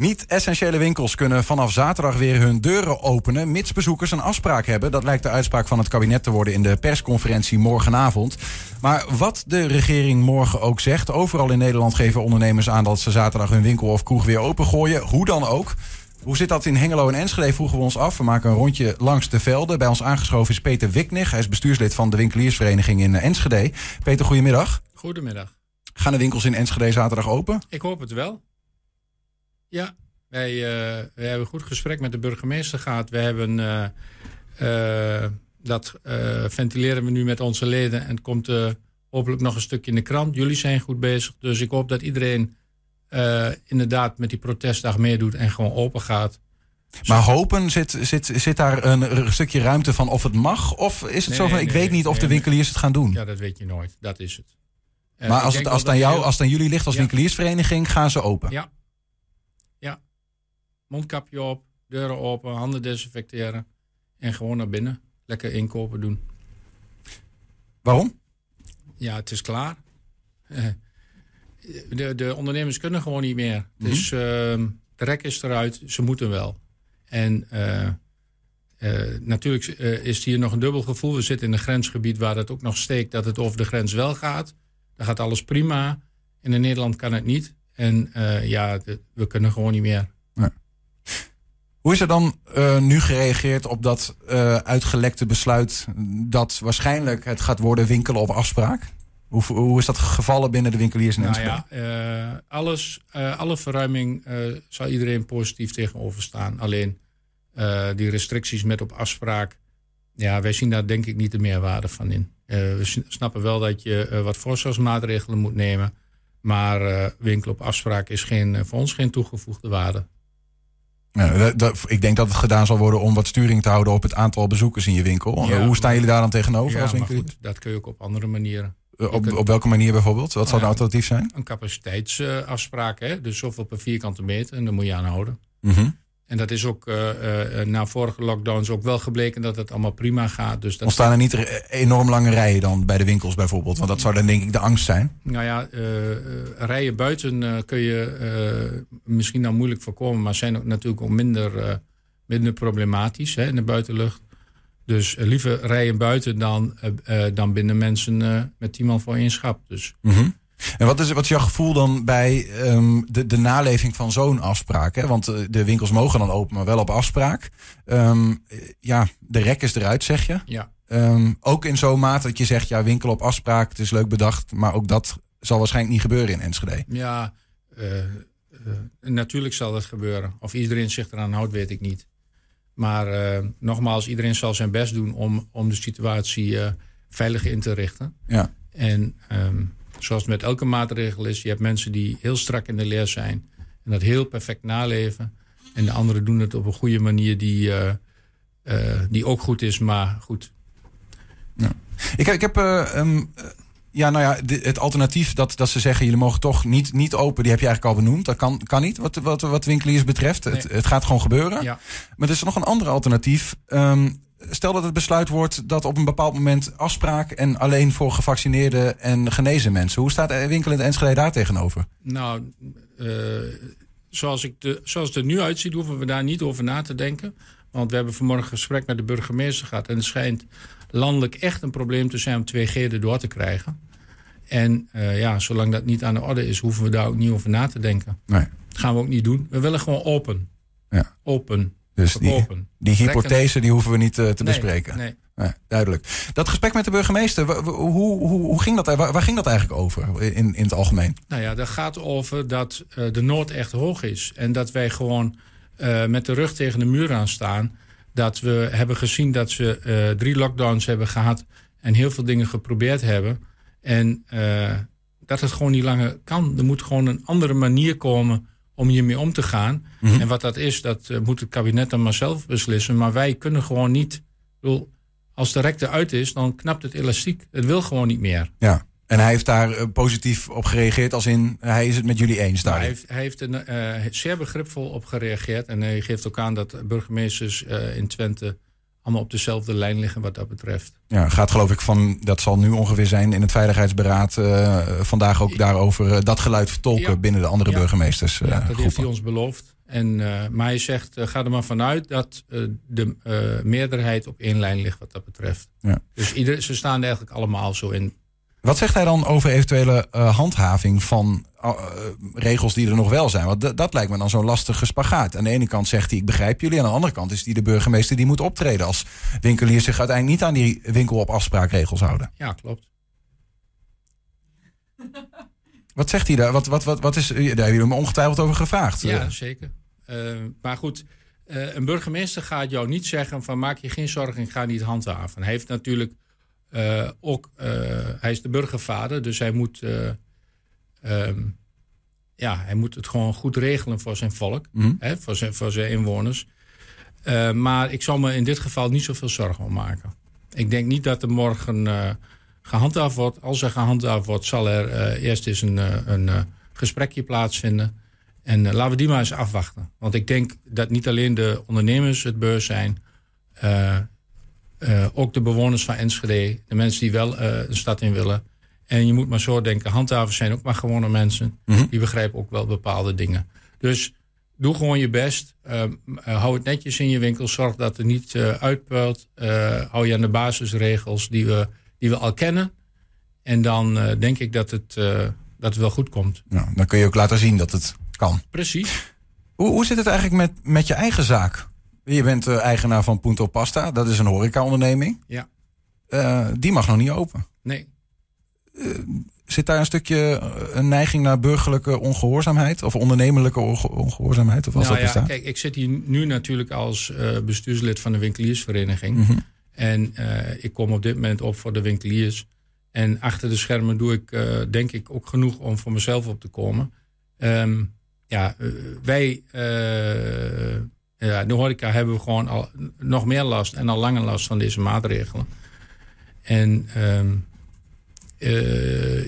Niet-essentiële winkels kunnen vanaf zaterdag weer hun deuren openen... mits bezoekers een afspraak hebben. Dat lijkt de uitspraak van het kabinet te worden in de persconferentie morgenavond. Maar wat de regering morgen ook zegt... overal in Nederland geven ondernemers aan dat ze zaterdag hun winkel of kroeg weer opengooien. Hoe dan ook. Hoe zit dat in Hengelo en Enschede, vroegen we ons af. We maken een rondje langs de velden. Bij ons aangeschoven is Peter Wiknig. Hij is bestuurslid van de winkeliersvereniging in Enschede. Peter, goedemiddag. Goedemiddag. Gaan de winkels in Enschede zaterdag open? Ik hoop het wel. Ja, wij, uh, wij hebben een goed gesprek met de burgemeester gehad. We hebben uh, uh, dat ventileren we nu met onze leden en het komt hopelijk nog een stukje in de krant. Jullie zijn goed bezig, dus ik hoop dat iedereen inderdaad met die protestdag meedoet en gewoon open gaat. Maar hopen, zit, zit, zit daar een stukje ruimte van of het mag? Of is het nee, zo van, nee, ik weet niet of de winkeliers het gaan doen? Ja, dat weet je nooit. Dat is het. maar als het, als, het aan jou, als het aan jullie ligt als ja. winkeliersvereniging, gaan ze open? Ja, mondkapje op, deuren open, handen desinfecteren en gewoon naar binnen. Lekker inkopen doen. Waarom? Ja, het is klaar. De, de ondernemers kunnen gewoon niet meer. Mm -hmm. Dus uh, de rek is eruit, ze moeten wel. En uh, uh, natuurlijk is hier nog een dubbel gevoel. We zitten in een grensgebied waar het ook nog steekt dat het over de grens wel gaat. Dan gaat alles prima. En in Nederland kan het niet. En ja, de, we kunnen gewoon niet meer. Hoe is er dan uh, nu gereageerd op dat uh, uitgelekte besluit dat waarschijnlijk het gaat worden winkelen op afspraak? Hoe, hoe is dat gevallen binnen de winkeliers in nou ja, uh, alles, alle verruiming zal iedereen positief tegenover staan. Alleen die restricties met op afspraak, ja, wij zien daar denk ik niet de meerwaarde van in. we snappen wel dat je wat voorzorgsmaatregelen moet nemen. Maar winkelen op afspraak is geen, voor ons geen toegevoegde waarde. Ja, dat, dat, ik denk dat het gedaan zal worden om wat sturing te houden op het aantal bezoekers in je winkel. Ja, Hoe staan jullie daar dan tegenover ja, als winkel? Goed, dat kun je ook op andere manieren. Uh, op, op welke manier bijvoorbeeld? Wat zou een alternatief zijn? Een capaciteitsafspraak, hè? dus zoveel per vierkante meter en daar moet je aan houden. Mm -hmm. En dat is ook uh, uh, na vorige lockdowns ook wel gebleken dat het allemaal prima gaat. Dus dat Ontstaan er niet enorm lange rijen dan bij de winkels bijvoorbeeld? Want dat zou dan denk ik de angst zijn. Nou ja, uh, rijen buiten kun je misschien dan moeilijk voorkomen, maar zijn ook natuurlijk ook minder, minder problematisch hè, in de buitenlucht. Dus liever rijden buiten dan, dan binnen mensen met iemand voor één schap. Dus. Mm -hmm. En wat is, wat is jouw gevoel dan bij um, de, de naleving van zo'n afspraak? Hè? Want de winkels mogen dan open, maar wel op afspraak. Um, ja, de rek is eruit, zeg je. Ja. Um, ook in zo'n mate dat je zegt, ja, winkel op afspraak, het is leuk bedacht. Maar ook dat zal waarschijnlijk niet gebeuren in Enschede. Ja, uh, uh, natuurlijk zal dat gebeuren. Of iedereen zich eraan houdt, weet ik niet. Maar uh, nogmaals, iedereen zal zijn best doen om, om de situatie veilig in te richten. Ja. En zoals het met elke maatregel is, je hebt mensen die heel strak in de leer zijn en dat heel perfect naleven. En de anderen doen het op een goede manier die, uh, uh, die ook goed is, maar goed. Ja. Ik, ik heb. Uh, um, ja, nou ja, het alternatief dat, dat ze zeggen: jullie mogen toch niet, niet open, die heb je eigenlijk al benoemd. Dat kan, kan niet, wat, wat, wat winkeliers betreft. Nee. Het, het gaat gewoon gebeuren. Ja. Maar er is nog een ander alternatief. Um, stel dat het besluit wordt dat op een bepaald moment afspraak en alleen voor gevaccineerde en genezen mensen. Hoe staat winkel in Enschede daar tegenover? Nou, uh, zoals, ik de, zoals het er nu uitziet, hoeven we daar niet over na te denken. Want we hebben vanmorgen een gesprek met de burgemeester gehad. En het schijnt landelijk echt een probleem te zijn om 2G erdoor te krijgen. En uh, ja, zolang dat niet aan de orde is, hoeven we daar ook niet over na te denken. Nee. Dat gaan we ook niet doen. We willen gewoon open. Ja. Open. Dus die, die hypothese die hoeven we niet uh, te bespreken. Nee. nee. duidelijk. Dat gesprek met de burgemeester, hoe, hoe, hoe ging dat? Waar, waar, ging dat eigenlijk over in, in het algemeen? Nou ja, dat gaat over dat uh, de nood echt hoog is. En dat wij gewoon uh, met de rug tegen de muur aan staan. Dat we hebben gezien dat ze drie lockdowns hebben gehad en heel veel dingen geprobeerd hebben. En dat het gewoon niet langer kan. Er moet gewoon een andere manier komen om hiermee om te gaan. Mm Mhm. -hmm. En wat dat is, dat uh, moet het kabinet dan maar zelf beslissen. Maar wij kunnen gewoon niet. Bedoel, als de rek eruit is, dan knapt het elastiek. Het wil gewoon niet meer. Ja. En hij heeft daar uh, positief op gereageerd, als in hij is het met jullie eens daar. Hij heeft, hij heeft er uh, zeer begripvol op gereageerd. En hij geeft ook aan dat burgemeesters in Twente allemaal op dezelfde lijn liggen wat dat betreft. Ja, gaat geloof ik van, dat zal nu ongeveer zijn in het Veiligheidsberaad uh, vandaag ook daarover uh, dat geluid vertolken ja. binnen de andere ja. burgemeesters. Ja, dat heeft hij ons beloofd. En, maar hij zegt, ga er maar vanuit dat de meerderheid op één lijn ligt wat dat betreft. Ja. Dus ieder, ze staan er eigenlijk allemaal zo in. Wat zegt hij dan over eventuele handhaving van regels die er nog wel zijn? Want dat lijkt me dan zo'n lastige spagaat. Aan de ene kant zegt hij, ik begrijp jullie. Aan de andere kant is hij de burgemeester die moet optreden... als winkeliers zich uiteindelijk niet aan die winkel op afspraakregels houden. Ja, klopt. Wat zegt hij daar? Wat, wat, wat, wat is, daar hebben jullie me ongetwijfeld over gevraagd. Ja, zeker. Uh, maar goed, uh, een burgemeester gaat jou niet zeggen van maak je geen zorgen, ik ga niet handhaven. Hij heeft natuurlijk uh, ook, hij is de burgervader, dus hij moet, um, ja, hij moet het gewoon goed regelen voor zijn volk, Mhm. hè, voor, zijn, voor zijn inwoners. maar ik zal me in dit geval niet zoveel zorgen om maken. Ik denk niet dat er morgen gehandhaafd wordt. Als er gehandhaafd wordt, zal er eerst eens een, een gesprekje plaatsvinden. En laten we die maar eens afwachten. Want ik denk dat niet alleen de ondernemers het beurs zijn, ook de bewoners van Enschede, de mensen die wel een stad in willen. En je moet maar zo denken, handhavers zijn ook maar gewone mensen. Mm -hmm. Die begrijpen ook wel bepaalde dingen. Dus doe gewoon je best. hou het netjes in je winkel. Zorg dat het niet uitpuilt. hou je aan de basisregels die we die we al kennen. En dan denk ik dat het, dat het wel goed komt. Nou, dan kun je ook laten zien dat het kan. Precies. Hoe, hoe zit het eigenlijk met, met je eigen zaak? Je bent uh, eigenaar van Punto Pasta. Dat is een horecaonderneming. Ja. die mag nog niet open. Nee. zit daar een stukje een neiging naar burgerlijke ongehoorzaamheid? Of ondernemelijke onge ongehoorzaamheid? Of was nou dat ja, bestaat? kijk, ik zit hier nu natuurlijk als bestuurslid van de winkeliersvereniging. Mm -hmm. En ik kom op dit moment op voor de winkeliers. En achter de schermen doe ik, denk ik, ook genoeg om voor mezelf op te komen. Um, ja, wij, ja, de horeca hebben we gewoon al nog meer last en al langer last van deze maatregelen. En um,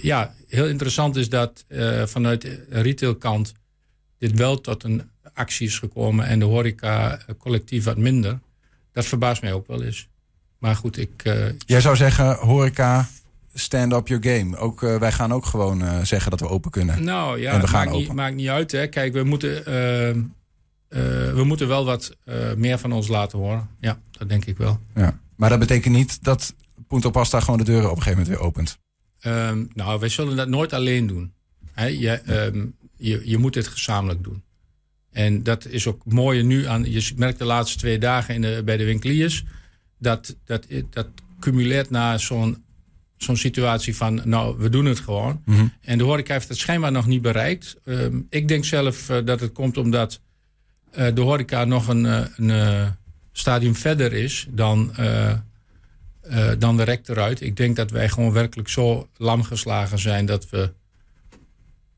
ja, heel interessant is dat vanuit de retailkant dit wel tot een actie is gekomen en de horeca collectief wat minder. Dat verbaast mij ook wel eens. Maar goed, ik. Uh, Jij zou zeggen, horeca, stand up your game. Ook, uh, wij gaan ook gewoon uh, zeggen dat we open kunnen. Nou ja, en we gaan maakt, open. Niet, maakt niet uit. Hè. Kijk, we moeten, we moeten wel wat meer van ons laten horen. Ja, dat denk ik wel. Ja. Maar dat betekent niet dat Punto Pasta gewoon de deuren op een gegeven moment weer opent. Um, nou, wij zullen dat nooit alleen doen. Je, um, je, je moet dit gezamenlijk doen. En dat is ook mooier nu aan. Je merkt de laatste twee dagen in de, bij de winkeliers dat, dat, dat cumuleert naar zo'n zo'n situatie van, nou, we doen het gewoon. Mm -hmm. En de horeca heeft het schijnbaar nog niet bereikt. Um, ik denk zelf uh, dat het komt omdat de horeca nog een, uh, een stadium verder is dan, dan de rek eruit. Ik denk dat wij gewoon werkelijk zo lam geslagen zijn dat we,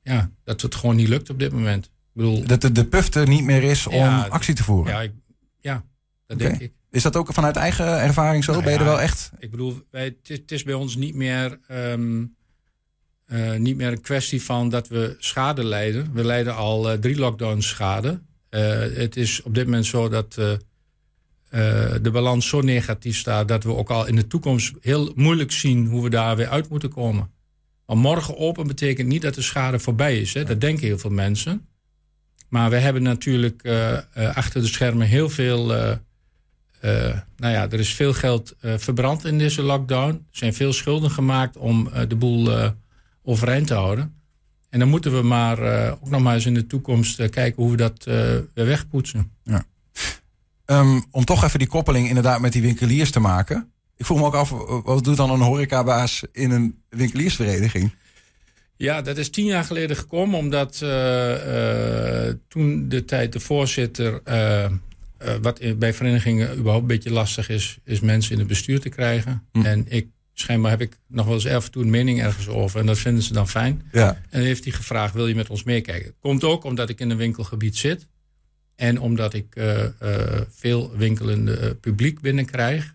ja, dat het gewoon niet lukt op dit moment. Ik bedoel, dat de, de puff er niet meer is om Ja, actie te voeren. ja, ik, ja dat denk ik. Is dat ook vanuit eigen ervaring zo? Nou ben je er wel echt? Ik bedoel, het, is, bij ons niet meer, ehm, eh, niet meer een kwestie van dat we schade lijden. We lijden al eh, drie lockdowns schade. Eh, het is op dit moment zo dat eh, eh, de balans zo negatief staat dat we ook al in de toekomst heel moeilijk zien hoe we daar weer uit moeten komen. Maar morgen open betekent niet dat de schade voorbij is. Hè? Dat denken heel veel mensen. Maar we hebben natuurlijk achter de schermen heel veel. nou ja, er is veel geld verbrand in deze lockdown. Er zijn veel schulden gemaakt om de boel overeind te houden. En dan moeten we maar eh, ook nog maar eens in de toekomst eh, kijken hoe we dat eh, weer wegpoetsen. Ehm, om toch even die koppeling inderdaad met die winkeliers te maken. Ik voel me ook af, wat doet dan een horecabaas in een winkeliersvereniging? Ja, dat is tien jaar geleden gekomen, omdat toen de tijd de voorzitter, wat bij verenigingen überhaupt een beetje lastig is, is mensen in het bestuur te krijgen. Hm. En ik, schijnbaar heb ik nog wel eens af en toe een mening ergens over en dat vinden ze dan fijn. Ja. En dan heeft hij gevraagd, wil je met ons meekijken? Komt ook omdat ik in een winkelgebied zit. En omdat ik eh, veel winkelende eh, publiek binnenkrijg.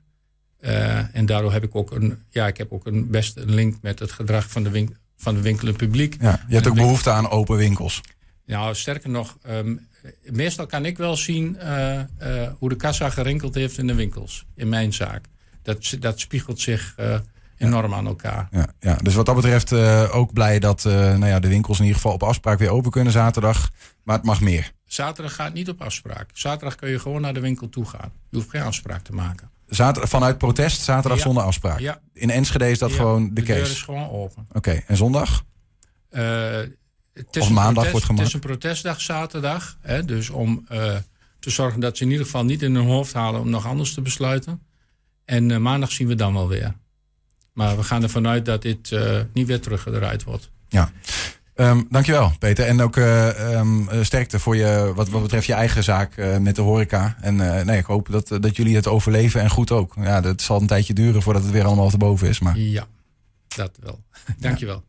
En daardoor heb ik ook een, ja, ik heb ook een best een link met het gedrag van de, wink, van de winkelende publiek. ja. Je hebt ook behoefte aan open winkels. Nou, sterker nog, ehm, meestal kan ik wel zien uh, uh, hoe de kassa gerinkeld heeft in de winkels. In mijn zaak. Dat, dat spiegelt zich uh, enorm aan elkaar. Ja, ja, dus wat dat betreft ook blij dat nou ja, de winkels in ieder geval op afspraak weer open kunnen zaterdag. Maar het mag meer. Zaterdag gaat niet op afspraak. Zaterdag kun je gewoon naar de winkel toe gaan. Je hoeft geen afspraak te maken. Zaterdag, vanuit protest, zaterdag Ja. zonder afspraak. Ja. In Enschede is dat Ja, gewoon de, de deur case. is gewoon open. Oké, en zondag? Eh, het is Of een maandag protest- wordt gemaakt. Het is een protestdag zaterdag. Hè, dus om eh, te zorgen dat ze in ieder geval niet in hun hoofd halen om nog anders te besluiten. En eh, maandag zien we dan wel weer. Maar we gaan ervan uit dat dit eh, niet weer teruggedraaid wordt. Ja. Ehm, dankjewel, Peter. En ook eh, ehm, eh, sterkte voor je, wat, wat betreft je eigen zaak met de horeca. En nee, ik hoop dat, dat jullie het overleven en goed ook. Ja, dat zal een tijdje duren voordat het weer allemaal te boven is. Maar Ja, dat wel. Dankjewel.